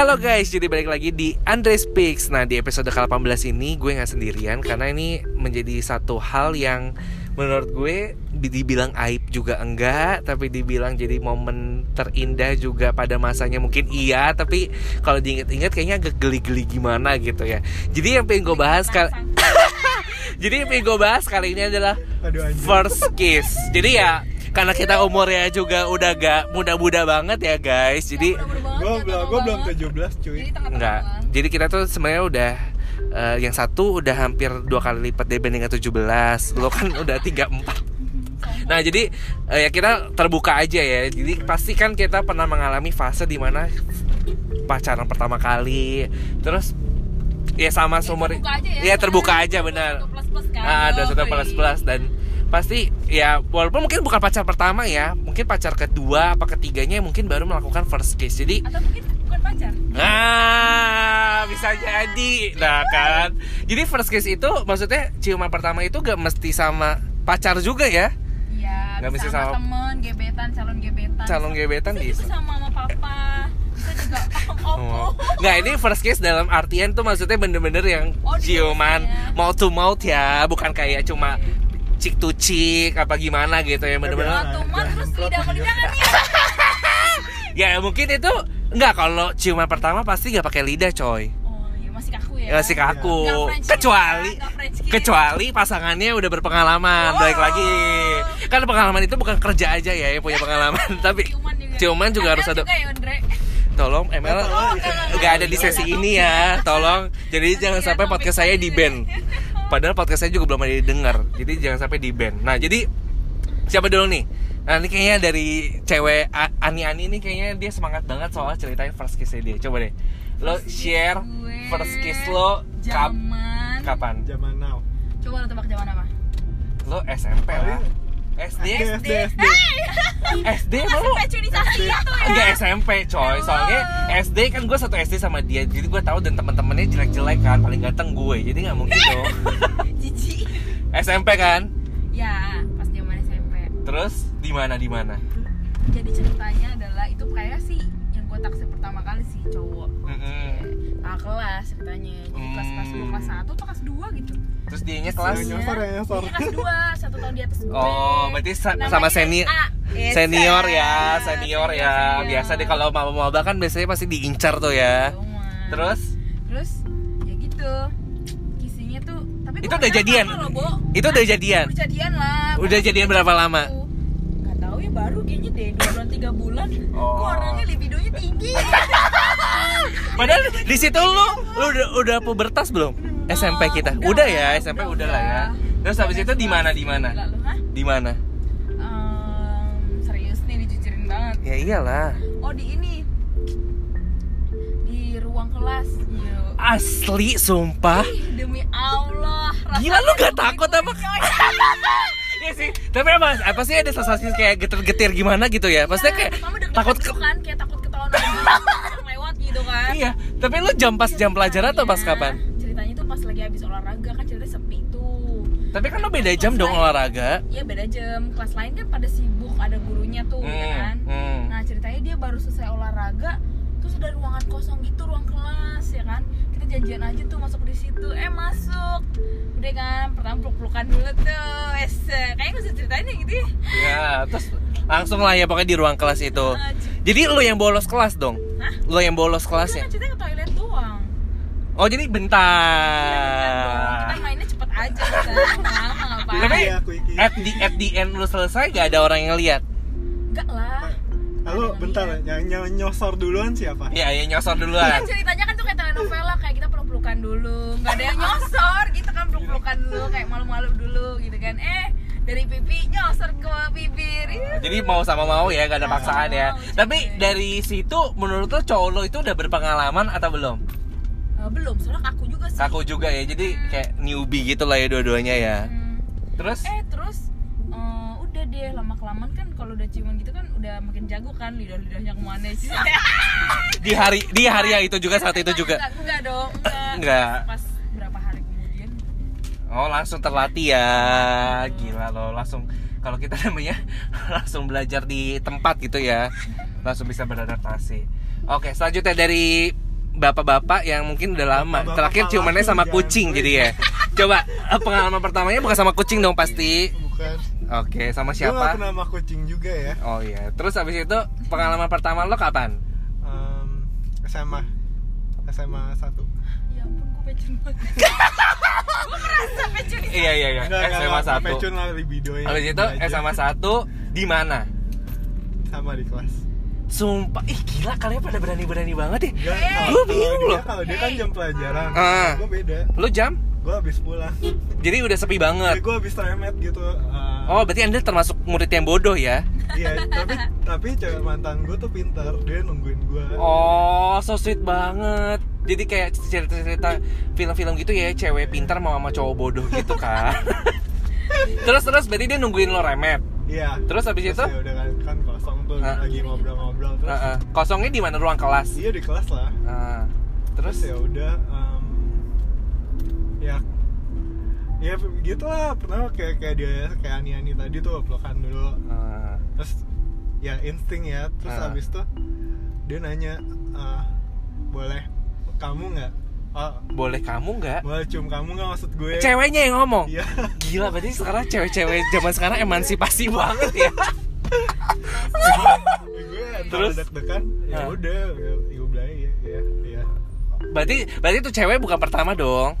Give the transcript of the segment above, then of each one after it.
Halo guys, jadi balik lagi di Andre Speaks. Nah di episode ke-18 ini gue gak sendirian Karena ini menjadi satu hal yang menurut gue dibilang aib juga enggak Tapi dibilang jadi momen terindah juga pada masanya. Mungkin iya Tapi kalau diinget-inget kayaknya agak geli-geli gimana gitu ya. Jadi yang pengen gue bahas kali Jadi yang pengen gue bahas kali ini adalah. First kiss. Jadi ya karena kita umurnya juga udah gak muda-muda banget ya guys. Jadi Gue belum, gue belum 17 cuy. Enggak. Jadi kita tuh sebenarnya udah eh, yang satu udah hampir dua kali lipat dibanding yang 17. Lo kan udah 34. Nah, jadi eh, ya kita terbuka aja ya. Jadi pasti kan kita pernah mengalami fase di mana pacaran pertama kali, terus ya sama terbuka aja ya. Iya, terbuka aja benar. Plus-plus kan. Ah, ada satu plus plus dan pasti ya walaupun mungkin bukan pacar pertama ya, mungkin pacar kedua apa ketiganya mungkin baru melakukan first kiss. Jadi Atau mungkin bukan pacar. Nah, bisa jadi. Nah, kan. Jadi first kiss itu maksudnya ciuman pertama itu gak mesti sama pacar juga ya? Iya. Nggak mesti bisa sama- sama temen, gebetan, calon gebetan. Calon gebetan bisa. bisa. sama mama papa. Bisa juga om Oh. Nggak, ini first kiss dalam artian tuh maksudnya bener-bener yang Oh, ciuman ya. mouth to mouth ya, bukan kayak cuma cik to cik apa gimana gitu ya bener-bener. Kalau tuh mah terus lidah kan nih. Ya mungkin itu enggak kalau ciuman pertama pasti nggak pakai lidah coy. Oh, iya masih kaku ya. Ya, masih kaku. Kiss Kecuali ya, kecuali pasangannya udah berpengalaman. Oh. Baik lagi. Kan pengalaman itu bukan kerja aja ya yang punya pengalaman, tapi ciuman juga. ciuman juga harus ada. juga ya, Andre. Tolong ML Oh, nggak ada di sesi ini ya. Tolong. Jadi jangan sampai podcast saya di ban. Padahal podcast saya juga belum ada didengar. Jadi jangan sampai di ban. Nah, jadi siapa dulu nih? Nah, ini kayaknya dari cewek Ani-Ani ini kayaknya dia semangat banget soal ceritain first kiss dia. Coba deh. Lo share gue first kiss lo kap Zaman. kapan? Zaman now. Coba lo tebak zaman apa? Lo SMP lah. SD? SD, SD. SD ya. Enggak SMP coy Soalnya SD kan gue satu SD sama dia Jadi gue tahu dan teman-temannya jelek-jelek kan Paling ganteng gue Jadi nggak mungkin tuh. SMP kan Ya, pas zaman SMP. Terus di mana di mana Jadi ceritanya adalah itu kayak sih yang gue taksir pertama kali sih cowok. Mm-mm. Kakak kelas ceritanya. Jadi kelas kelas dua, Hmm. kelas satu atau kelas dua gitu. Terus dianya kelas Iya, nyosor ya, nyosor. Iya, kelas dua, satu tahun di atas gue. Oh berarti sa- Namanya sama senior A. Yes, Senior ya Senior ya senior. Biasa deh kalau mau maba kan biasanya pasti diincar tuh ya Cuma. Terus terus ya gitu. Kisinya tuh tapi Itu udah jadian? loh, Bo. Itu udah jadian? Udah jadian lah. Udah jadian berapa lama? Nggak tahu ya baru kayaknya deh dua bulan tiga bulan. Oh. Kok orangnya libidonya tinggi. Padahal di situ lu lu udah udah pubertas belum? SMP kita. Udah, ya, SMP udah, lah ya. Terus habis itu di mana di mana? Di mana? Serius nih dijujurin banget. Ya iyalah. Oh di ini di ruang kelas. Yo. Asli sumpah. Ih, demi Allah. Gila lu gak takut apa? Iya sih. Tapi apa apa sih ada sensasi kayak getir-getir gimana gitu ya? Maksudnya kayak Pertama deg-degan takut gitu ke kan, kayak takut ketahuan lewat gitu kan. Iya, tapi lu jam pas jam pelajaran atau pas Ceritanya- kapan? Tapi kan lu beda jam dong olahraga. Iya beda jam. Kelas lain kan pada sibuk, ada gurunya tuh ya Hmm, kan. hmm. Nah ceritanya dia baru selesai olahraga, terus ada ruangan kosong gitu, ruang kelas ya kan. Kita janjian aja tuh masuk di situ. Eh masuk, udah kan. Pertama peluk-pelukan dulu tuh. Es, kayaknya usah ceritain ya gitu ya. Ya, terus langsung lah ya pokoknya di ruang kelas itu. Nah, cer- Jadi lu yang bolos kelas dong? Hah? Lu yang bolos kelasnya? kan ceritanya ke toilet doang. Oh jadi Iya, bentar. Kita mainnya aja kan. Lama ngapain? Tapi Iya, at the at the end lu selesai gak ada orang yang lihat? Enggak lah. Halo, bentar, yang yang nyosor duluan siapa? Ya, ya nyosor Kan duluan. ceritanya kan tuh kayak telenovela kayak kita peluk-pelukan dulu, nggak ada yang nyosor gitu kan peluk-pelukan dulu kayak malu-malu dulu gitu kan. Eh dari pipi nyosor ke bibir. Ih, Jadi mau sama mau ya, gak ada paksaan ya. Tapi dari situ menurut lo cowok lo itu udah berpengalaman atau belum? Eh, belum, soalnya aku juga sih. Kaku juga ya, jadi kayak newbie gitu lah ya dua-duanya ya. Hmm. Terus? Eh terus eh, udah deh lama kelamaan kan kalau udah ciuman gitu kan udah makin jago kan lidah-lidahnya ke mana sih? Di hari di hari yang itu juga saat itu juga. Enggak, enggak dong. Enggak. Enggak. Pas berapa hari kemudian Oh langsung terlatih ya, gila lo langsung kalau kita namanya langsung belajar di tempat gitu ya, langsung bisa beradaptasi. Oke selanjutnya dari bapak-bapak yang mungkin udah lama. Bapak-bapak Terakhir ciumannya sama kucing jadi ya. Coba eh, pengalaman pertamanya bukan sama kucing dong pasti. bukan Oke, sama gue siapa? pernah sama kucing juga ya Oh iya. Terus habis itu pengalaman pertama lo kapan? Em, SMA SMA satu ya ampun gue pecun banget gue merasa pecun Iya iya iya. SMA 1. Pecun lah libidonya Habis itu Belajar. SMA 1 di mana? sama di kelas Sumpah, ih gila kalian pada berani-berani banget ya. Eh, kalau bingung dia- loh. Kalau dia kan jam pelajaran, Ah. gue beda. Lo jam? Gue habis pulang. Jadi udah sepi banget. Gue habis remet gitu. ah, Oh, berarti Anda termasuk murid yang bodoh ya? Iya, tapi tapi cewek mantan gue tuh pintar. Dia nungguin gue. Oh, so sweet banget. Jadi kayak cerita-cerita film-film gitu ya, cewek pintar mau sama cowok bodoh gitu kan. terus terus berarti dia nungguin lo remet. Iya. Terus habis itu? ya udah kan, kan kosong tuh Ah. lagi ngobrol-ngobrol terus. Heeh. Kosongnya di mana ruang kelas? Iya di kelas lah. Ah, Terus terus ya udah em, ya ya gitu lah pernah kayak kayak dia kayak Ani Ani tadi tuh pelukan dulu Ah, terus ya insting ya terus Ah. habis tuh dia nanya "Eh, boleh kamu nggak oh, boleh kamu nggak? boleh cium kamu nggak maksud gue Ceweknya yang ngomong. iya Gila, berarti sekarang cewek-cewek zaman sekarang emansipasi banget ya. gue Terus? deg-degan ya Ah. udah ya ya udah ya ya ya Berarti berarti itu cewek bukan pertama dong.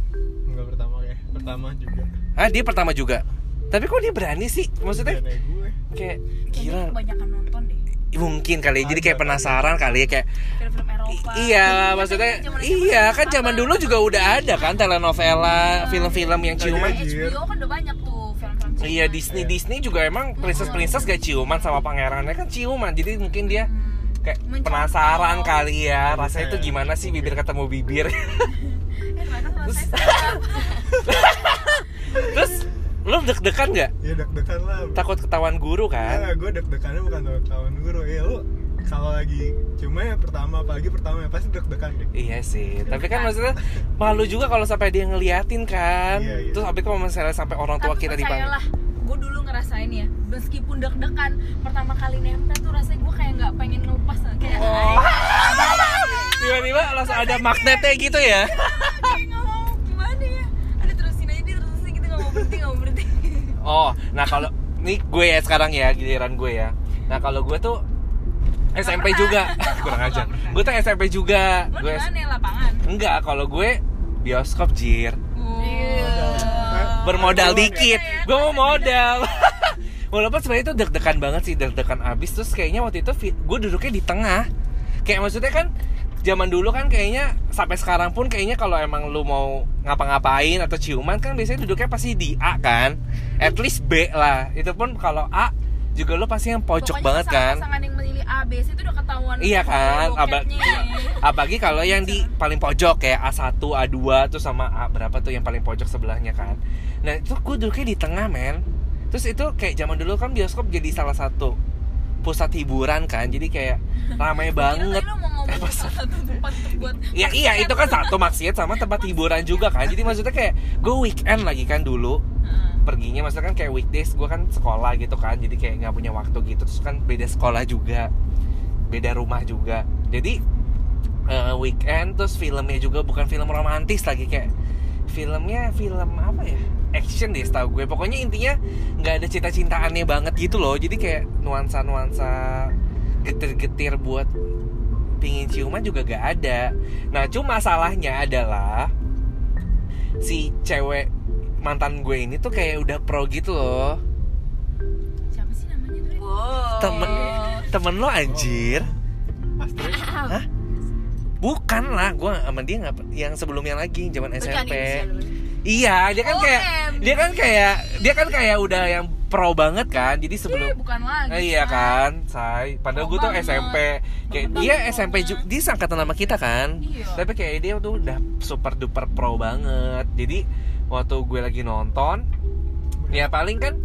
nggak pertama ya pertama juga Ah, dia pertama juga. Tapi kok dia berani sih? Maksudnya gue kayak gila. kebanyakan nonton deh Mungkin kali ya, jadi kayak penasaran kali ya kayak film-film Eropa Iya, Iya, maksudnya kan zaman iya kan zaman dulu juga udah ada kan telenovela, film-film yang ciuman. Iya. HBO kan udah banyak tuh film-film ciuman. Iya Disney Disney juga emang princess princess gak ciuman sama pangerannya kan ciuman, jadi mungkin dia Hmm. kayak penasaran kali ya rasanya itu Iya. gimana sih bibir ketemu bibir. Eh, ternyata selesai Terus lo deg-degan nggak? ya deg-degan lah Takut ketahuan guru kan? Ah, gue deg-degannya bukan tahun guru ya lu kalau lagi cuma ya pertama apalagi pertama ya pasti deg-degan deh Iya sih, tapi kan maksudnya malu juga kalau sampai dia ngeliatin kan. Iya, iya. Terus tapi kalau misalnya sampai orang tua Tapi kita dipanggil. percayalah, gue dulu ngerasain ya meskipun deg-degan pertama kali nempel tuh rasanya gue kayak nggak pengen ngelepas kayak Oh. Tiba-tiba langsung ada magnetnya gitu ya. kayak nggak mau gimana ya ada terusin aja dia terusin gitu nggak mau berhenti nggak mau berhenti Oh, nah kalau nih gue ya sekarang ya giliran gue ya. Nah kalau gue tuh SMP juga kurang aja. Gue tuh SMP juga. lo Gue di mana ya lapangan enggak kalau gue bioskop jir. Iya. Bermodal ya. dikit. Gue mau modal. Walaupun sebenarnya itu deg-degan banget sih, deg-degan abis terus kayaknya waktu itu gue duduknya di tengah. Kayak maksudnya kan zaman dulu kan kayaknya sampai sekarang pun kayaknya kalau emang lu mau ngapa-ngapain atau ciuman kan biasanya duduknya pasti di A kan. At least B lah. Itu pun kalau A juga lu pasti yang pojok Pokoknya banget kan. pasangan yang memilih A, B, C itu udah ketahuan Iya kan, Aba- apalagi kalau yang di paling pojok kayak A1, A2 tuh sama A berapa tuh yang paling pojok sebelahnya kan. Nah, itu gue duduknya di tengah, men. Terus itu kayak zaman dulu kan bioskop jadi salah satu pusat hiburan kan. Jadi kayak ramai banget. untuk buat Ya iya itu kan satu maksiat sama tempat hiburan juga kan. Jadi maksudnya kayak gue weekend lagi kan dulu Heeh. perginya maksudnya kan kayak weekdays gue kan sekolah gitu kan jadi kayak nggak punya waktu gitu terus kan beda sekolah juga beda rumah juga jadi eh, weekend terus filmnya juga bukan film romantis lagi kayak filmnya film apa ya action deh setahu gue. Pokoknya intinya nggak ada cinta-cintaannya banget gitu loh. Jadi kayak nuansa-nuansa getir-getir buat pingin ciuman juga gak ada. Nah cuma masalahnya adalah si cewek mantan gue ini tuh kayak udah pro gitu loh. Siapa sih namanya tuh? temen temen lo anjir. Astrid Hah? bukan lah gue sama dia nggak yang sebelumnya lagi zaman SMP iya dia kan kayak dia kan kayak dia kan kayak udah yang pro banget kan jadi Ih, sebelum bukan lagi. Eh, iya kan, say. Padahal gue tuh. SMP. Kayak dia banget, SMP juga, dia seangkatan sama kita kan. Iya. Tapi kayak dia tuh udah super duper pro banget. Jadi waktu gue lagi nonton, ya paling kan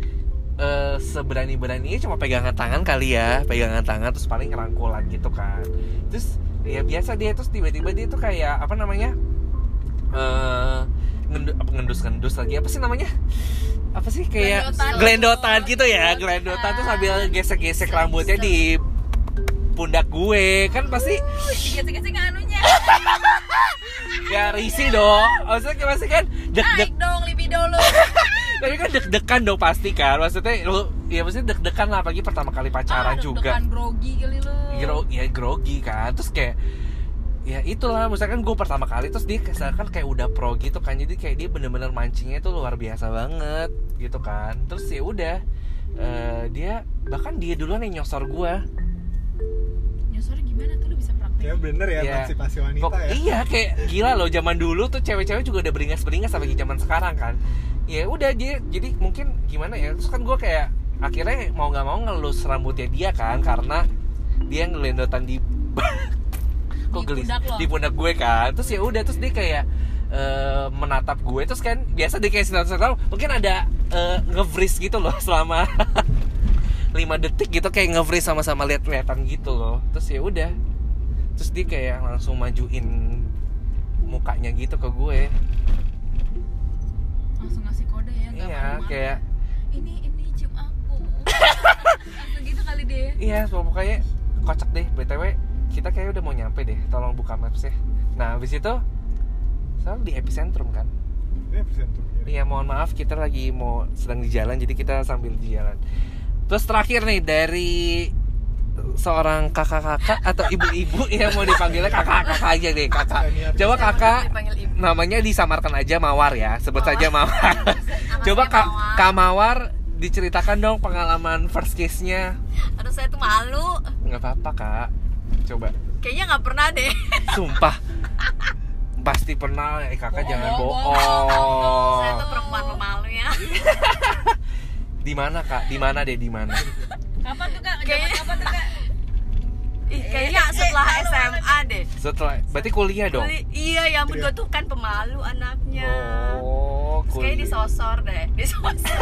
eh, seberani beraninya cuma pegangan tangan kali ya, pegangan tangan terus paling ngerangkulan gitu kan. Terus ya biasa dia terus tiba-tiba dia tuh kayak apa namanya? Eh ngendu, apa ngendus ngendus lagi apa sih namanya? Apa sih kayak gelendotan gitu ya, gelendotan tuh sambil gesek-gesek rambutnya di pundak gue kan pasti Gesek-gesek anunya. ya risih dong. Maksudnya pasti kan? Deg-deg dong libido lu. Tapi kan deg-degan dong pasti kan? Maksudnya lu ya maksudnya deg-degan lah apalagi pertama kali pacaran Ah, juga. grogi kali lu. Gro ya grogi kan? Terus kayak ya itulah. Misalkan gue pertama kali terus dia misalkan kayak udah pro gitu kan jadi kayak dia bener-bener mancingnya itu luar biasa banget gitu kan. Terus ya udah eh, dia bahkan dia duluan yang nyosor gue Nyosor gimana tuh? Lu bisa praktek ya bener ya Iya. emansipasi wanita Kok- ya. iya kayak gila loh zaman dulu tuh cewek-cewek juga udah beringas-beringas sampai zaman sekarang kan. Ya udah jadi jadi mungkin gimana ya terus kan gue kayak akhirnya mau nggak mau ngelus rambutnya dia kan karena dia ngelendotan di kok Di gelis pundak di pundak gue kan. Terus ya udah terus dia kayak eh, menatap gue. Terus kan biasa dia kayak sinetron mungkin ada eh, nge-freeze gitu loh selama 5 detik gitu kayak nge-freeze sama-sama lihat-lihatan gitu loh. Terus ya udah. Terus dia kayak langsung majuin mukanya gitu ke gue. Langsung ngasih kode ya nggak iya kayak ini ini cium aku. Langsung gitu kali deh iya pokoknya kocak deh. Btw kita kayak udah mau nyampe deh tolong buka maps ya nah habis itu soalnya di epicentrum kan ini epicentrum ya. Iya mohon maaf kita lagi mau sedang di jalan jadi kita sambil di jalan. Terus terakhir nih dari seorang kakak-kakak atau ibu-ibu yang mau dipanggilnya kakak-kakak aja deh kakak. Coba kakak namanya disamarkan aja Mawar ya, sebut Mawar. saja Mawar. Coba kak Mawar. Kak Mawar diceritakan dong pengalaman first kiss-nya. Aduh saya tuh malu Nggak apa-apa kak. Coba. Kayaknya nggak pernah deh Sumpah. Pasti pernah, eh kakak Bohong, jangan bohong, bohong. Saya tuh perempuan pemalu ya Di mana kak? Di mana deh? Di mana? kapan tuh kak Kayaknya- kapan tuh kak Ih, Kayaknya setelah SMA deh Setelah, berarti kuliah dong. Kuli- Iya ya ampun gue tuh kan pemalu anaknya Oh, Terus kayaknya kuliah. disosor deh Disosor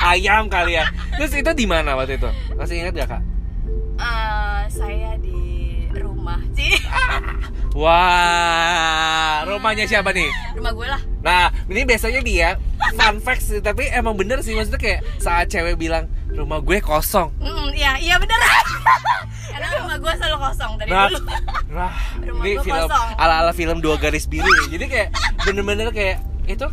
Ayam kali ya. Terus itu di mana waktu itu? Masih ingat gak kak? Eh, Saya di rumah sih Wah, rumahnya siapa nih? Rumah gue lah Nah, ini biasanya dia fun fact sih, tapi emang bener sih maksudnya kayak saat cewek bilang rumah gue kosong. Mm, Iya iya bener Karena rumah gue selalu kosong dari Nah, dulu nah Rumah ini gue film kosong. ala-ala film dua garis biru ya. Jadi kayak bener-bener kayak itu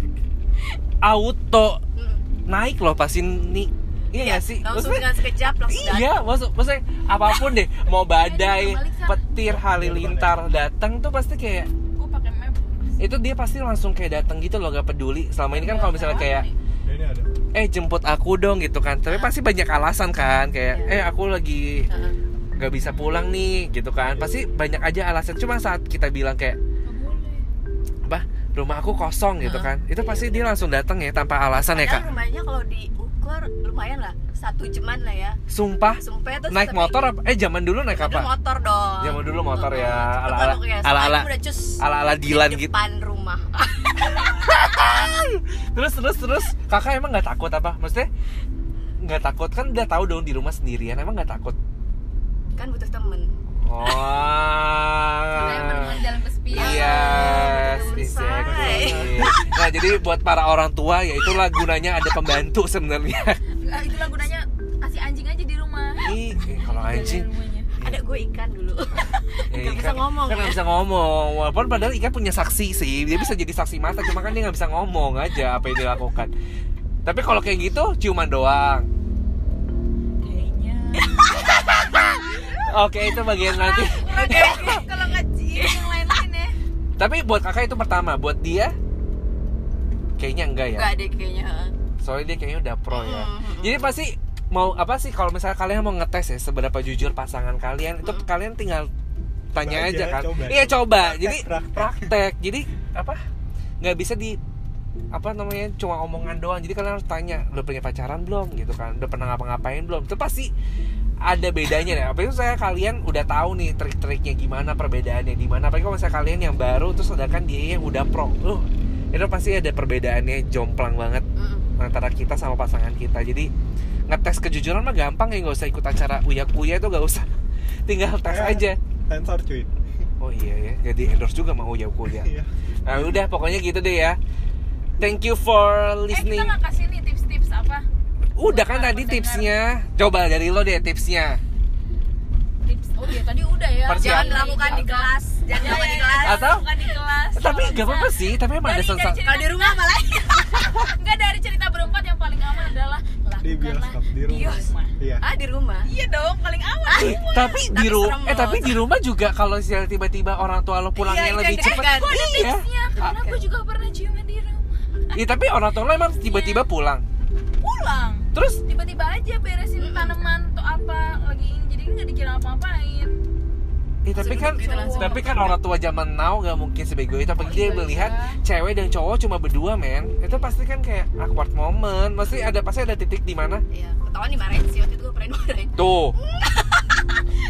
auto Mm. naik loh pasti nih. Iya gak sih? Langsung Maksudnya- dengan sekejap langsung datang Iya, maksud maksudnya apa pun deh, mau badai, Balik, Sa. petir, halilintar datang tuh pasti kayak gue pakai map. Itu dia pasti langsung kayak datang gitu loh, gak peduli. Selama ini kan kalau misalnya kayak Ya, eh jemput aku dong gitu kan, tapi pasti banyak alasan kan kayak eh aku lagi gak bisa pulang nih gitu kan, pasti banyak aja alasan. Cuma saat kita bilang kayak apa rumah aku kosong gitu kan, itu pasti dia langsung datang ya tanpa alasan ya kak. rumahnya kalau diukur lumayan lah satu jaman lah ya. Sumpah? Sumpah naik motor apa? Eh zaman dulu naik Dulu apa? motor dong. Zaman dulu motor ya, ala-ala- Soalnya udah cus Ala-ala di Dilan gitu. depan rumah. Terus terus terus. Kakak emang nggak takut apa? Maksudnya nggak takut? Kan udah tahu dong di rumah sendirian emang nggak takut? Kan butuh temen. Oh. Saya dalam kesepian. Iya. Nah jadi buat para orang tua ya itulah gunanya ada pembantu sebenarnya. Ah, itulah gunanya kasih anjing aja di rumah. Ih eh, kalau anjing. ada gue ikan dulu. Ya, Nggak bisa ngomong kan ya. bisa ngomong. Walaupun padahal ikan punya saksi sih. Dia bisa jadi saksi mata cuma kan dia nggak bisa ngomong aja apa yang dilakukan. Tapi kalau kayak gitu ciuman doang. Kayaknya. Oke itu bagian nanti. Oke, kalau nggak cium yang lain-lain ya. Tapi buat kakak itu pertama, buat dia kayaknya enggak ya. Enggak deh kayaknya Soalnya dia kayaknya udah pro ya. Mm. Jadi pasti mau apa sih kalau misalnya kalian mau ngetes ya seberapa jujur pasangan kalian itu Mm. kalian tinggal tanya Coba aja, aja, kan. coba. Iya coba. Jadi praktek. praktek. Jadi apa? nggak bisa di apa namanya cuma omongan doang. Jadi kalian harus tanya udah punya pacaran belum gitu kan. Udah pernah ngapa-ngapain belum? Itu pasti ada bedanya deh. Apalagi saya kalian udah tahu nih trik-triknya gimana perbedaannya di mana. Apalagi kalau misalnya kalian yang baru terus sedangkan dia yang udah pro. Uh, itu pasti ada perbedaannya jomplang banget Mm. antara kita sama pasangan kita. Jadi ngetes kejujuran mah gampang ya nggak usah ikut acara uya-kuya itu nggak usah. Tinggal tes Eh. aja. sensor cuy Oh iya ya, jadi endorse juga mau uya-kuya. iya Nah udah pokoknya gitu deh ya. Thank you for eh listening. kita nggak kasih nih tips-tips apa Udah kan tadi pendengar. tipsnya. Coba dari lo deh tipsnya. tips oh iya tadi udah ya Persiapan. Jangan dilakukan di kelas jangan Ya, lupa di kelas. Atau- bukan di kelas. Tapi Kalau gak apa-apa sih Tapi emang ada Dari- cerita- kalau di rumah apa lagi Enggak dari cerita berempat yang paling aman adalah Di bioskop, di rumah. Iya. ah di rumah? Iya dong, paling aman. Eh, tapi di rumah eh tapi di rumah juga kalau misalnya tiba-tiba orang tua lo pulangnya Iya, lebih cepat. kan. Gue ada iya. tipsnya, karena gue juga pernah ciuman di rumah. Iya tapi orang tua lo emang tiba-tiba pulang? Pulang, terus? Tiba-tiba aja beresin tanaman atau apa lagi ini, jadi nggak dikira apa-apain. Eh, tapi kan tapi kan orang tua zaman now gak mungkin sebego itu apalagi dia iya, melihat cewek dan cowok cuma berdua men. Itu pasti kan kayak awkward moment. Pasti ada pasti ada titik di mana? Iya ketahuan dimarahin sih waktu itu gue pernah dimarahin. Tuh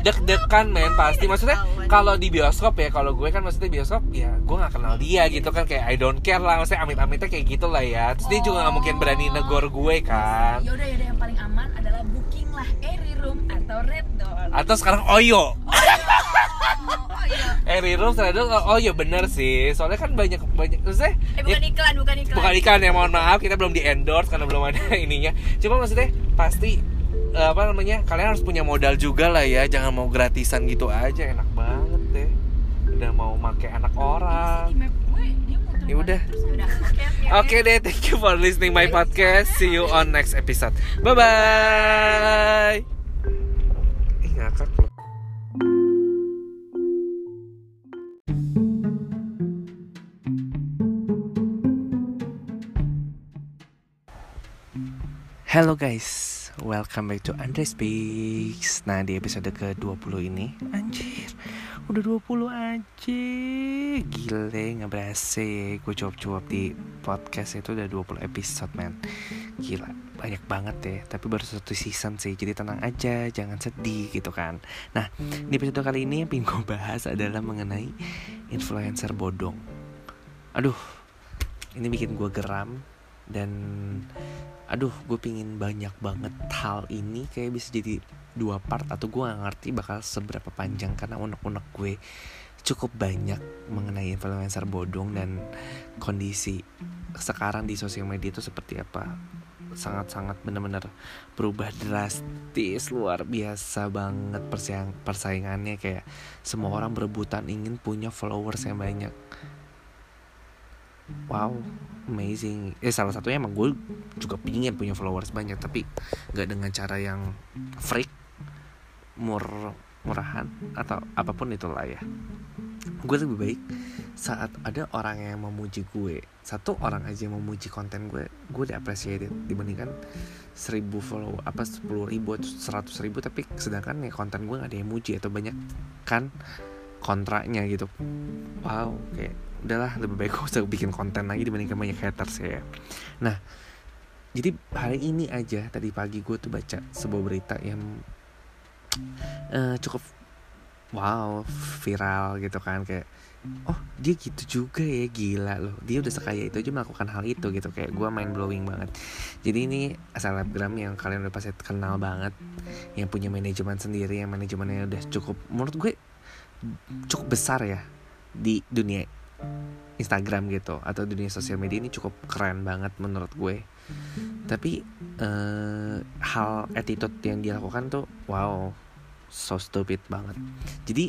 deg-degan men pasti. Maksudnya Ketahuan. kalau di bioskop ya kalau gue kan maksudnya bioskop ya gue nggak kenal dia gitu kan. Kayak I don't care lah maksudnya amit-amitnya kayak gitu lah ya. Terus dia juga nggak mungkin berani negor gue kan. Ya udah ya udah yang paling aman adalah booking lah Airy Room atau Red Door. atau sekarang Oyo. Oh iya. Airy Room ternyata oh iya bener sih. Soalnya kan banyak banyak maksudnya eh ya- bukan iklan bukan iklan. Bukan ikan ya mohon maaf kita belum di endorse karena belum ada ininya. Cuma maksudnya pasti apa namanya kalian harus punya modal juga lah ya jangan mau gratisan gitu aja enak banget deh udah mau make anak orang Ya udah. udah Oke, deh, thank you for listening my podcast. See you on next episode. Bye bye. Ih ngakak loh. Hello guys, welcome back to Andre Speaks. Nah di episode ke-20 ini. Anjir, udah 20 aja Gile, gak berasa. Gue cuap-cuap di podcast itu udah 20 episode man. Gila, banyak banget ya. Tapi baru satu season sih, jadi tenang aja Jangan sedih gitu kan. Nah, di episode kali ini yang pengen bahas adalah mengenai Influencer bodong. Aduh, ini bikin gue geram Dan aduh gue pingin banyak banget hal ini kayak bisa jadi dua part atau gue gak ngerti bakal seberapa panjang karena unek-unek gue cukup banyak mengenai influencer bodong dan kondisi sekarang di sosial media itu seperti apa. Sangat-sangat benar-benar berubah drastis luar biasa banget persaing persaingannya. Kayak semua orang berebutan ingin punya followers yang banyak. Wow amazing. Eh salah satunya emang gue juga pingin punya followers banyak tapi nggak dengan cara yang freak mur murahan atau apa pun itulah ya. Gue lebih baik saat ada orang yang memuji gue. Satu orang aja yang memuji konten gue gue udah dibandingkan seribu follow apa sepuluh ribu atau seratus ribu tapi sedangkan ya konten gue gak ada yang muji atau banyak kan kontraknya gitu. Wow kayak udahlah lebih baik gue usah bikin konten lagi dibandingkan banyak haters ya. Nah jadi hari ini aja tadi pagi gue tuh baca sebuah berita yang eh, cukup wow viral gitu kan kayak oh dia gitu juga ya gila loh. Dia udah sekaya itu aja melakukan hal itu gitu. Kayak gue main blowing banget. Jadi ini selebgram yang kalian udah pasti kenal banget yang punya manajemen sendiri yang manajemennya udah cukup menurut gue cukup besar ya di dunia Instagram gitu atau dunia sosial media ini cukup keren banget menurut gue. Tapi eh, hal attitude yang dia lakukan tuh wow so stupid banget. Jadi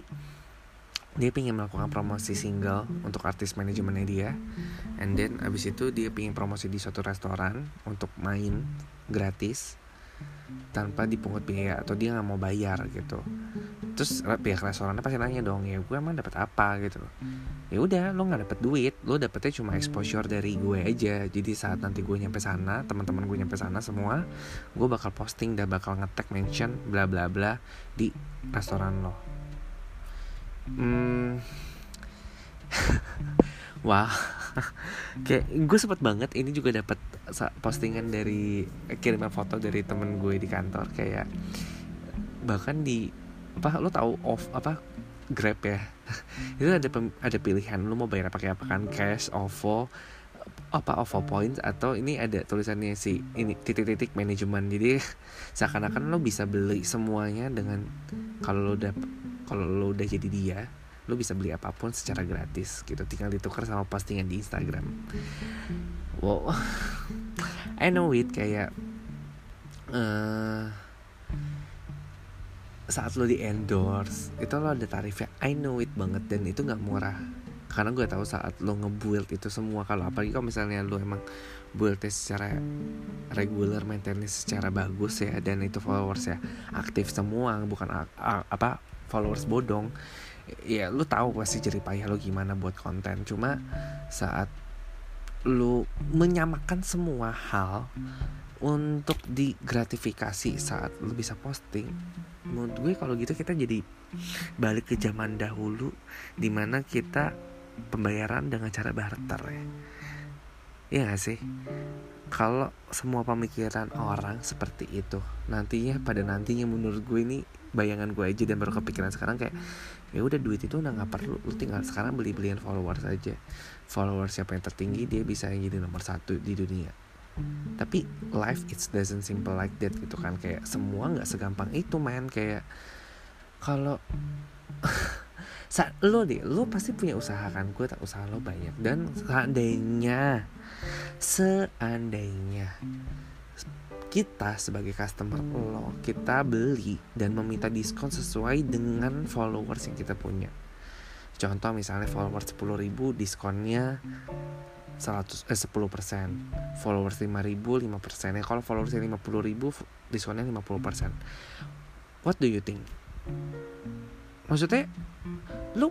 dia pengen melakukan promosi single untuk artis manajemennya dia. And then abis itu dia pengen promosi di suatu restoran untuk main gratis tanpa dipungut biaya atau dia nggak mau bayar gitu. Terus pihak restorannya pasti nanya dong ya gue emang dapat apa? Gitu ya udah lo nggak dapet duit lo dapetnya cuma exposure dari gue aja. Jadi saat nanti gue nyampe sana teman-teman gue nyampe sana semua gue bakal posting dan bakal nge-tag mention bla bla bla di restoran lo. Hmm. Wah kayak gue sempet banget ini juga dapat postingan dari kiriman foto dari temen gue di kantor kayak bahkan di apa lo tahu off apa grab ya? Itu ada pem- ada pilihan lo mau bayar pakai apa kan? Cash ovo apa OVO points atau ini ada tulisannya si ini titik-titik manajemen. Jadi seakan-akan lo bisa beli semuanya dengan kalau lo udah kalau lo udah jadi dia lo bisa beli apa pun secara gratis gitu. Tinggal ditukar sama postingan di Instagram. Wow. I know it kayak eh saat lo di endorse itu lo ada tarifnya. I know it banget dan itu nggak murah. Karena gue tahu saat lo nge-build itu semua kalau apalagi kalau misalnya lo emang buildnya secara regular maintenance secara bagus ya dan itu followers ya aktif semua bukan apa followers bodong ya lu tahu pasti payah lo gimana buat konten cuma saat lu menyamakan semua hal untuk digratifikasi saat lu bisa posting menurut gue kalau gitu kita jadi balik ke zaman dahulu di mana kita pembayaran dengan cara barter ya Iya gak sih? Kalau semua pemikiran orang seperti itu Nantinya pada nantinya menurut gue ini Bayangan gue aja dan baru kepikiran sekarang kayak ya udah duit itu udah nggak perlu lu tinggal sekarang beli beliin followers aja. Followers siapa yang tertinggi dia bisa jadi nomor satu di dunia. Tapi life it doesn't simple like that gitu kan. Kayak semua nggak segampang itu man. Kayak kalau saat lo deh lo pasti punya usaha kan? Gue tak usaha lo banyak. Dan seandainya seandainya kita sebagai customer lo kita beli dan meminta diskon sesuai dengan followers yang kita punya. Contoh misalnya followers 10.000 diskonnya 100 eh 10% followers 5000 5% ya kalau followers 50.000 diskonnya 50% what do you think? Maksudnya lu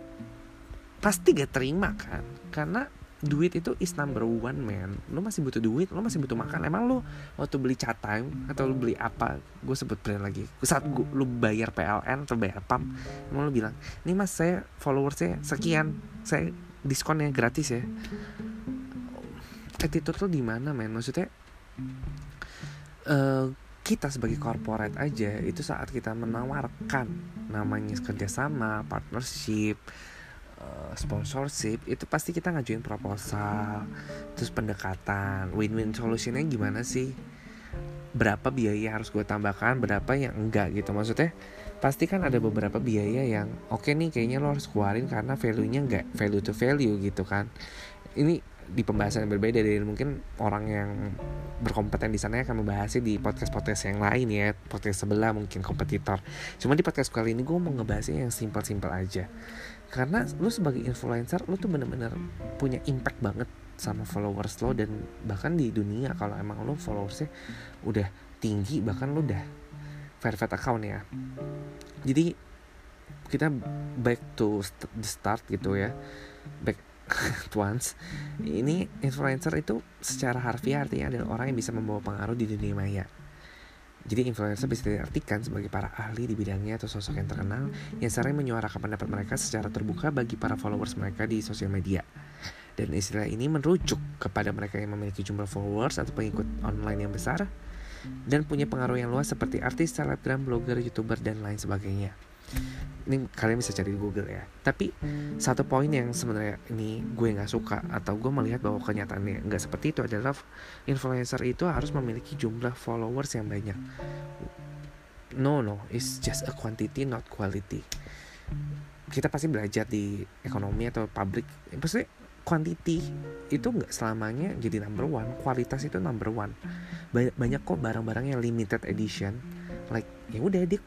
pasti gak terima kan? Karena duit itu is number one man. Lu masih butuh duit lu masih butuh makan. Emang lu waktu beli chat time atau lu beli apa gue sebut brand lagi. Saat gua, lu bayar PLN atau bayar pam emang lu bilang ini mas saya followersnya sekian saya diskonnya gratis ya. Attitude lu di mana men maksudnya eh, kita sebagai corporate aja itu saat kita menawarkan namanya kerjasama partnership sponsorship itu pasti kita ngajuin proposal terus pendekatan win-win solutionnya gimana sih? Berapa biaya harus gue tambahkan berapa yang enggak gitu. Maksudnya pasti kan ada beberapa biaya yang oke nih kayaknya lo harus keluarin karena value nya enggak value to value gitu kan. Ini di pembahasan yang berbeda dari mungkin orang yang berkompeten di sana akan membahasnya di podcast-podcast yang lain ya podcast sebelah mungkin kompetitor. Cuma di podcast kali ini gue mau ngebahasnya yang simpel-simpel aja karena lu sebagai influencer lu tuh bener-bener punya impact banget sama followers lo dan bahkan di dunia kalau emang lo followersnya udah tinggi bahkan lo udah verified account ya. Jadi kita back to st- the start gitu ya. Back once. Ini influencer itu secara harfiah artinya adalah orang yang bisa membawa pengaruh di dunia maya jadi influencer bisa diartikan sebagai para ahli di bidangnya atau sosok yang terkenal yang sering menyuarakan pendapat mereka secara terbuka bagi para followers mereka di sosial media. Dan istilah ini merujuk kepada mereka yang memiliki jumlah followers atau pengikut online yang besar dan punya pengaruh yang luas seperti artis, selebgram, blogger, youtuber, dan lain sebagainya. Ini kalian bisa cari di Google ya. Tapi satu poin yang sebenarnya ini gue nggak suka atau gue melihat bahwa kenyataannya nggak seperti itu adalah influencer itu harus memiliki jumlah followers yang banyak. No no, it's just a quantity not quality. Kita pasti belajar di ekonomi atau public, pasti quantity itu nggak selamanya jadi number one. Kualitas itu number one. Banyak, banyak kok barang-barang yang limited edition, like ya udah dia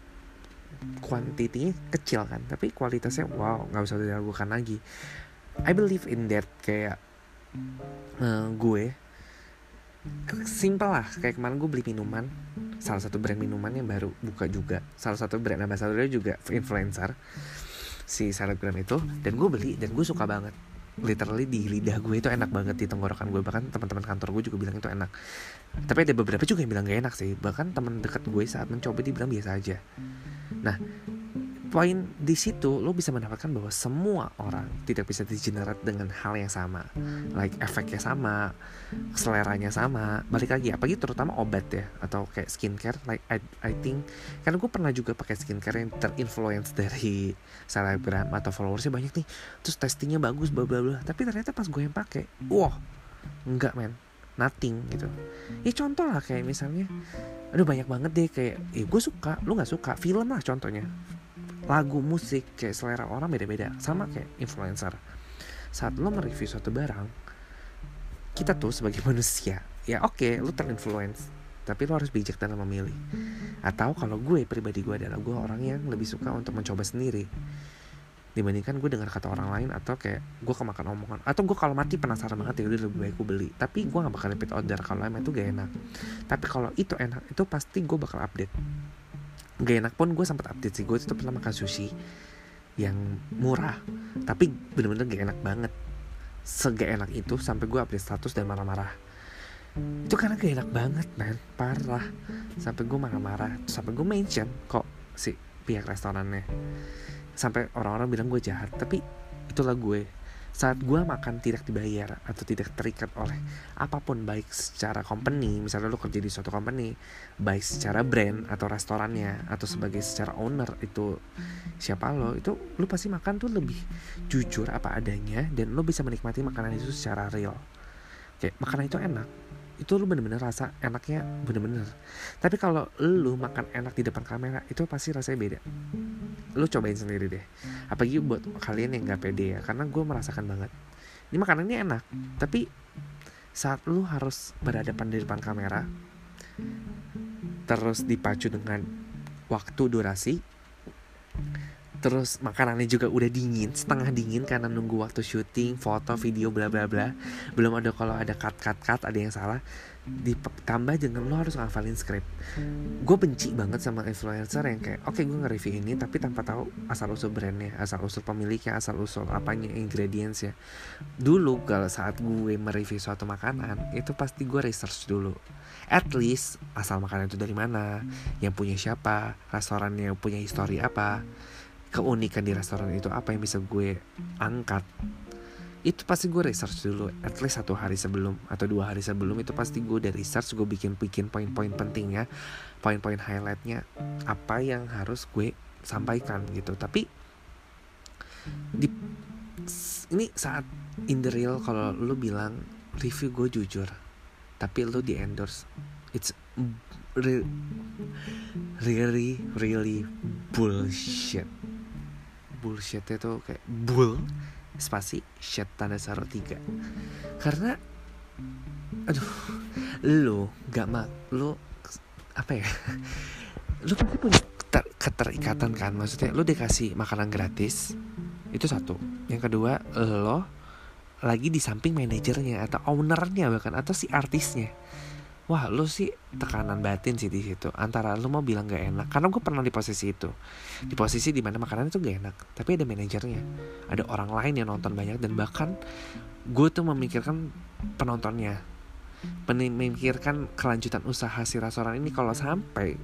kuantitinya kecil kan tapi kualitasnya wow nggak usah diragukan lagi. I believe in that kayak eh, gue simple lah kayak kemarin gue beli minuman salah satu brand minuman yang baru buka juga salah satu brand ambassadornya juga influencer si selebgram itu dan gue beli dan gue suka banget. Literally di lidah gue itu enak banget di tenggorokan gue bahkan teman-teman kantor gue juga bilang itu enak tapi ada beberapa juga yang bilang gak enak sih. Bahkan teman dekat gue saat mencoba dia bilang biasa aja. Nah poin di situ lo bisa mendapatkan bahwa semua orang tidak bisa digenerate dengan hal yang sama. Like efeknya sama seleranya sama. Balik lagi apalagi terutama obat ya atau kayak skincare. Like I, I think karena gue pernah juga pakai skincare yang terinfluence dari selebgram atau followersnya banyak nih. Terus testingnya bagus bla bla bla. Tapi ternyata pas gue yang pakai wah enggak men nothing gitu. Ya contoh lah kayak misalnya aduh banyak banget deh kayak eh gue suka lu nggak suka film lah contohnya. Lagu musik kayak selera orang beda-beda sama kayak influencer. Saat lo mereview suatu barang kita tuh sebagai manusia ya oke lu terinfluence tapi lo harus bijak dalam memilih. Atau kalau gue pribadi gue adalah gue orang yang lebih suka untuk mencoba sendiri dibandingkan gue dengar kata orang lain atau kayak gue kemakan omongan. Atau gue kalau mati penasaran banget ya lebih baik gue beli. Tapi gue gak bakal repeat order kalau emang itu gak enak. Tapi kalau itu enak itu pasti gue bakal update. Gak enak pun gue sempat update sih. Gue itu pernah makan sushi yang murah tapi bener-bener gak enak banget. Sega enak itu sampai gue update status dan marah-marah. Itu karena gak enak banget man parah. Sampai gue marah-marah. Sampai gue mention kok si pihak restorannya sampai orang-orang bilang gue jahat tapi itulah gue. Saat gue makan tidak dibayar atau tidak terikat oleh apa pun baik secara company misalnya lo kerja di suatu company baik secara brand atau restorannya atau sebagai secara owner itu siapa lo itu lo pasti makan tuh lebih jujur apa adanya dan lo bisa menikmati makanan itu secara real. Kayak makanan itu enak itu lu bener-bener rasa enaknya bener-bener. Tapi kalau lu makan enak di depan kamera itu pasti rasanya beda. Lu cobain sendiri deh. Apalagi buat kalian yang nggak pede ya karena gue merasakan banget. Ini makanannya enak tapi saat lu harus berhadapan di depan kamera terus dipacu dengan waktu durasi terus makanannya juga udah dingin setengah dingin karena nunggu waktu syuting foto video bla bla bla. Belum ada kalau ada cut cut cut ada yang salah ditambah dengan lo harus ngafalin skrip. Gue benci banget sama influencer yang kayak oke okay, gue nge-review ini tapi tanpa tahu asal usul brandnya asal usul pemiliknya asal usul apanya ingredients ya dulu kalau saat gue mereview suatu makanan itu pasti gue research dulu. At least asal makanan itu dari mana yang punya siapa restorannya punya histori apa keunikan di restoran itu apa yang bisa gue angkat itu pasti gue research dulu. At least satu hari sebelum atau dua hari sebelum itu pasti gue udah research gue bikin bikin poin-poin pentingnya poin-poin highlightnya apa yang harus gue sampaikan gitu. Tapi di ini saat in the real kalau lu bilang review gue jujur tapi lu di endorse it's re really really bullshit bullshitnya tuh kayak bull spasi shit tanda seru tiga. Karena aduh lu gak mak lu apa ya? Lu pasti punya keter, keterikatan kan? Maksudnya lu dikasih makanan gratis itu satu. Yang kedua lo lagi di samping manajernya atau ownernya bahkan atau si artisnya wah lu sih tekanan batin sih di situ. Antara lu mau bilang gak enak. Karena gue pernah di posisi itu. Di posisi di mana makanan itu gak enak tapi ada manajernya. Ada orang lain yang nonton banyak dan bahkan gue tuh memikirkan penontonnya. Memikirkan kelanjutan usaha si restoran ini. Kalau sampai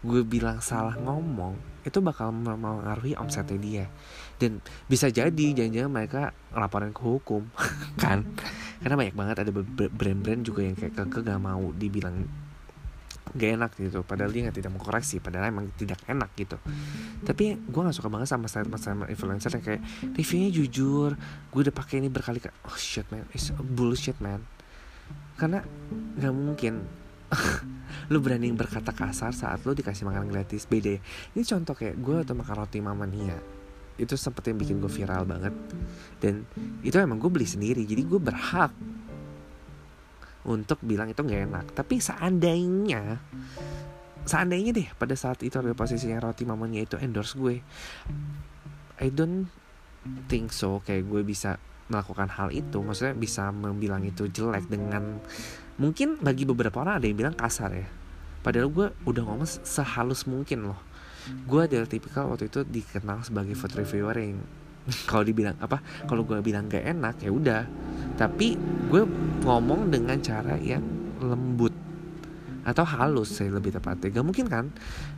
gue bilang salah ngomong itu bakal mempengaruhi omsetnya dia dan bisa jadi jangan-jangan mereka ngelaporin ke hukum kan? Karena banyak banget ada brand-brand juga yang kayak keke gak mau dibilang gak enak gitu. Padahal dia nggak tidak mau koreksi padahal emang tidak enak gitu. Tapi gue nggak suka banget sama statement sama influencer yang kayak reviewnya jujur gue udah pakai ini berkali kali oh shit man. It's bullshit man. Karena nggak mungkin lu berani berkata kasar saat lu dikasih makan gratis. Beda ya. ini contoh kayak gue atau makan roti mama Nia itu sempet yang bikin gue viral banget. Dan itu emang gue beli sendiri jadi gue berhak untuk bilang itu nggak enak. Tapi seandainya seandainya deh pada saat itu ada posisinya roti mamanya itu endorse gue I don't think so kayak gue bisa melakukan hal itu. Maksudnya bisa membilang itu jelek dengan mungkin bagi beberapa orang ada yang bilang kasar ya. Padahal gue udah ngomong sehalus mungkin loh gue adalah tipikal waktu itu dikenal sebagai food reviewer yang kalau dibilang apa kalau gue bilang gak enak ya udah. Tapi gue ngomong dengan cara yang lembut atau halus saya lebih tepatnya. Gak mungkin kan?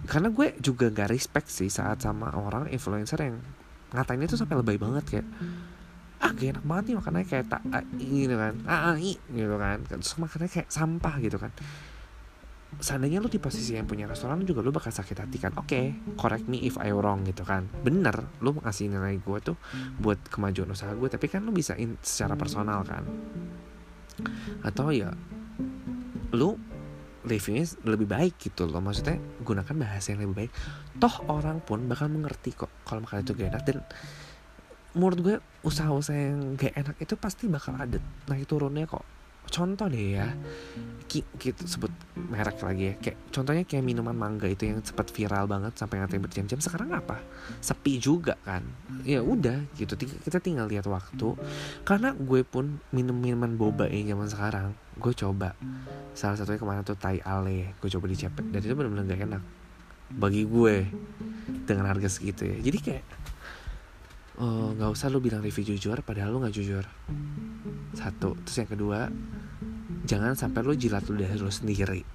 Karena gue juga gak respect sih saat sama orang influencer yang ngatain itu sampai lebay banget kayak ah gak enak banget nih makannya kayak tak gitu kan. Ah, ah gitu kan. Terus makannya kayak sampah gitu kan seandainya lu di posisi yang punya restoran juga lu bakal sakit hati kan? Oke okay, correct me if I wrong gitu kan? Bener lu ngasih nilai gue tuh buat kemajuan usaha gue tapi kan lu bisa in, secara personal kan? Atau ya lu reviewnya lebih baik gitu loh. Maksudnya gunakan bahasa yang lebih baik. Toh orang pun bakal mengerti kok kalau makan itu gak enak. Dan menurut gue usaha-usaha yang gak enak itu pasti bakal ada. Naik turunnya kok contoh deh ya. Ki- sebut merek lagi ya. Kayak contohnya kayak minuman mangga itu yang sempat viral banget sampai ngantein berjam-jam sekarang apa? Sepi juga kan? Ya udah gitu. Ting- kita tinggal lihat waktu. Karena gue pun minum minuman boba yang zaman sekarang gue coba. Salah satunya ke mana tuh Thai Ale gue coba di Cepet dan itu benar-benar gak enak. Bagi gue dengan harga segitu ya. Jadi kayak eh, nggak usah lu bilang review jujur padahal lu nggak jujur. Satu. Terus yang kedua jangan sampai lu jilat ludah lu sendiri.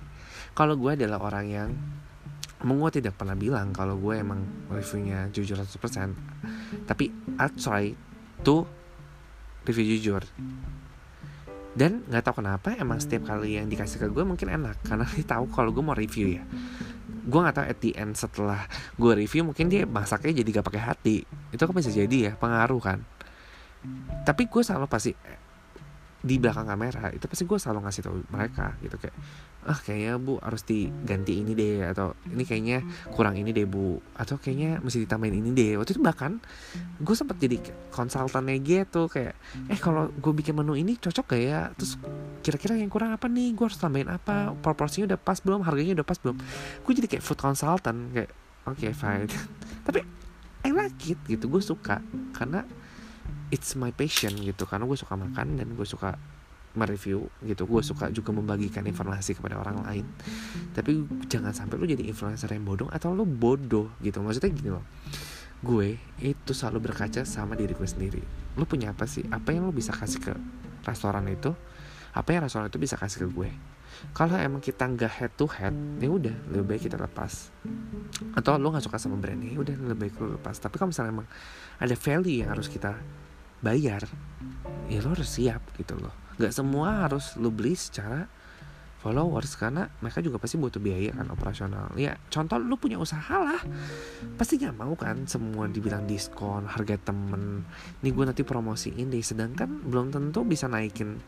Kalau gue adalah orang yang emang gue tidak pernah bilang kalau gue emang reviewnya jujur 100% tapi I try to review jujur. Dan nggak tahu kenapa emang setiap kali yang dikasih ke gue mungkin enak. Karena dia tahu kalau gue mau review ya gue nggak tahu at the end setelah gue review mungkin dia masaknya jadi gak pakai hati. Itu kan bisa jadi ya pengaruh kan. Tapi gue selalu pasti di belakang kamera itu pasti gue selalu ngasih tahu mereka gitu. Kayak ah kayaknya bu harus diganti ini deh atau ini kayaknya kurang ini deh bu atau kayaknya mesti ditambahin ini deh. Waktu itu bahkan gue sempat jadi konsultannya gitu kayak eh kalau gue bikin menu ini cocok gak ya? Terus kira-kira yang kurang apa nih? Gue harus tambahin apa? Proporsinya udah pas belum? Harganya udah pas belum? Gue jadi kayak food consultant kayak oke fine. Tapi it gitu. Gue suka karena it's my passion gitu. Karena gue suka makan dan gue suka mereview gitu. Gue suka juga membagikan informasi kepada orang lain. Tapi jangan sampai lu jadi influencer yang bodoh atau lu bodoh gitu. Maksudnya gini loh. Gue itu selalu berkaca sama diri gue sendiri. Lu punya apa sih? Apa yang lu bisa kasih ke restoran itu? Apa yang restoran itu bisa kasih ke gue? Kalau emang kita nggak head to head ya udah lebih baik kita lepas. Atau lu nggak suka sama brandnya ya udah lebih baik lu lepas. Tapi kalau misalnya emang ada value yang harus kita bayar ya lo harus siap gitu loh. Nggak semua harus lo beli secara followers karena mereka juga pasti butuh biaya kan operasional. Ya contoh lu punya usaha lah. Pasti nggak mau kan semua dibilang diskon harga temen. Ini gue nanti promosiin deh. Sedangkan belum tentu bisa naikin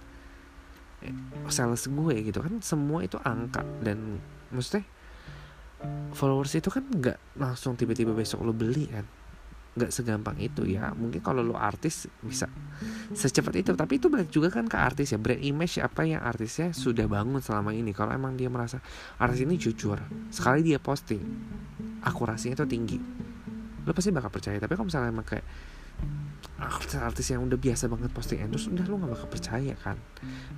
eh, sales gue gitu kan. Semua itu angka. Dan maksudnya followers itu kan nggak langsung tiba-tiba besok lo beli kan nggak segampang itu ya. Mungkin kalau lo artis bisa secepat itu. Tapi itu balik juga kan ke artis ya. Brand image apa yang artisnya sudah bangun selama ini. Kalau emang dia merasa artis ini jujur sekali dia posting akurasinya itu tinggi. Lo pasti bakal percaya. Tapi kalau misalnya emang kayak artis-artis yang udah biasa banget posting endorse udah lo gak bakal percaya kan?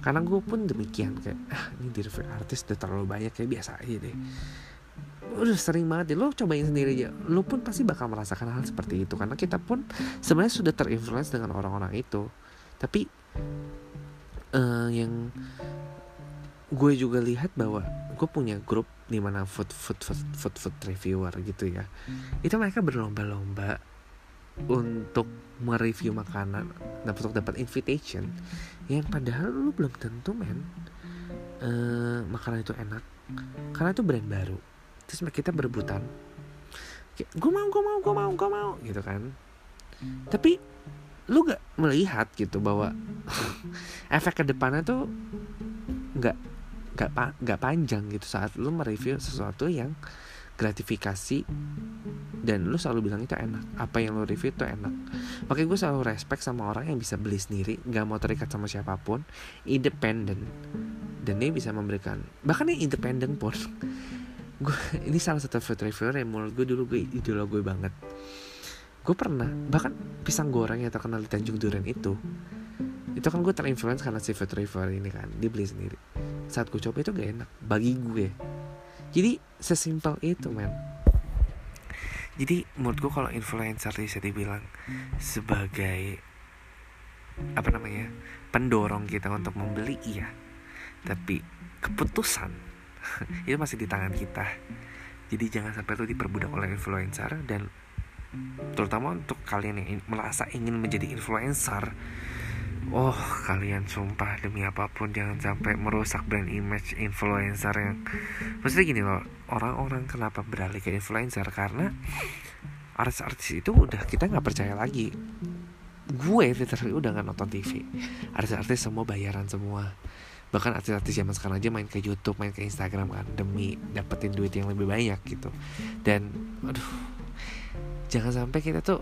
Karena gue pun demikian kayak ah ini review artis udah terlalu banyak kayak biasa aja deh udah sering banget deh. Lo cobain sendiri aja. Lo pun pasti bakal merasakan hal seperti itu. Karena kita pun sebenarnya sudah terinfluence dengan orang-orang itu. Tapi eh, yang gue juga lihat bahwa gue punya grup di mana food food food food food reviewer gitu ya. Itu mereka berlomba-lomba untuk mereview makanan dan untuk dapat invitation yang padahal lu belum tentu men eh, makanan itu enak. Karena itu brand baru terus kita berebutan. Gue mau gue mau gue mau gue mau gitu kan. Tapi lu gak melihat gitu bahwa efek ke depannya tuh nggak nggak pa, nggak panjang gitu saat lu mereview sesuatu yang gratifikasi dan lu selalu bilang itu enak. Apa yang lu review itu enak. Makanya gue selalu respect sama orang yang bisa beli sendiri nggak mau terikat sama siapa pun independen. Dan dia bisa memberikan bahkan yang independen pun gue ini salah satu food reviewer yang menurut gue dulu gue idola gue banget. Gue pernah bahkan pisang goreng yang terkenal di Tanjung Duren itu itu kan gue terinfluence karena si food reviewer ini kan dia beli sendiri. Saat gue coba itu gak enak bagi gue. Jadi sesimpel itu men. Jadi menurut gue kalau influencer bisa dibilang sebagai apa namanya pendorong kita untuk membeli iya. Tapi keputusan itu masih di tangan kita. Jadi jangan sampai lu diperbudak oleh influencer dan terutama untuk kalian yang merasa ingin menjadi influencer. Oh kalian sumpah demi apa pun jangan sampai merusak brand image influencer yang Maksudnya gini loh Orang-orang kenapa beralih ke influencer? Karena artis-artis itu udah kita nggak percaya lagi. Gue literally udah nggak nonton TV Artis-artis semua bayaran semua bahkan artis-artis zaman sekarang aja main ke YouTube, main ke Instagram kan demi dapetin duit yang lebih banyak gitu. Dan aduh, jangan sampai kita tuh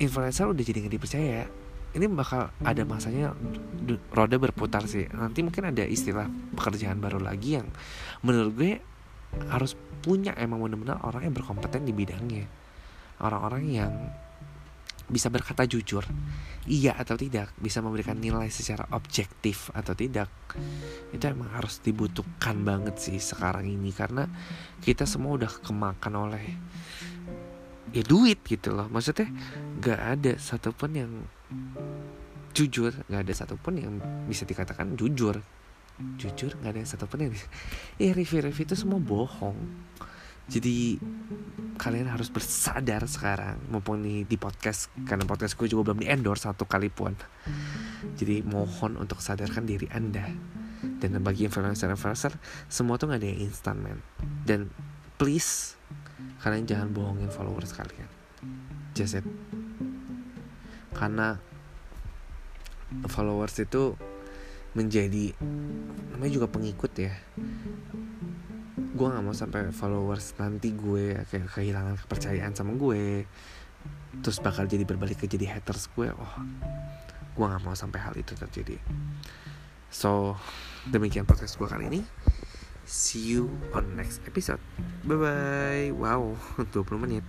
influencer udah jadi nggak dipercaya. ini bakal ada masanya roda berputar sih nanti mungkin ada istilah pekerjaan baru lagi yang menurut gue harus punya emang benar-benar orang yang berkompeten di bidangnya orang-orang yang bisa berkata jujur. Iya atau tidak bisa memberikan nilai secara objektif atau tidak itu emang harus dibutuhkan banget sih sekarang ini. Karena kita semua udah kemakan oleh ya duit gitu loh. Maksudnya gak ada satupun yang jujur gak ada satupun yang bisa dikatakan jujur. Jujur nggak ada satupun yang bisa. Ya review-review itu semua bohong jadi kalian harus bersadar sekarang. Mumpung nih di podcast karena podcast gue juga belum di endorse satu kali pun. Jadi mohon untuk sadarkan diri anda. Dan bagi influencer-influencer semua tuh nggak ada yang instan man dan please kalian jangan bohongin followers kalian. Just it. Karena followers itu menjadi namanya juga pengikut ya gue nggak mau sampai followers nanti gue kayak kehilangan kepercayaan sama gue. Terus bakal jadi berbalik ke jadi haters gue. Oh gue nggak mau sampai hal itu terjadi. So demikian podcast gue kali ini. See you on next episode. Bye bye wow 20 menit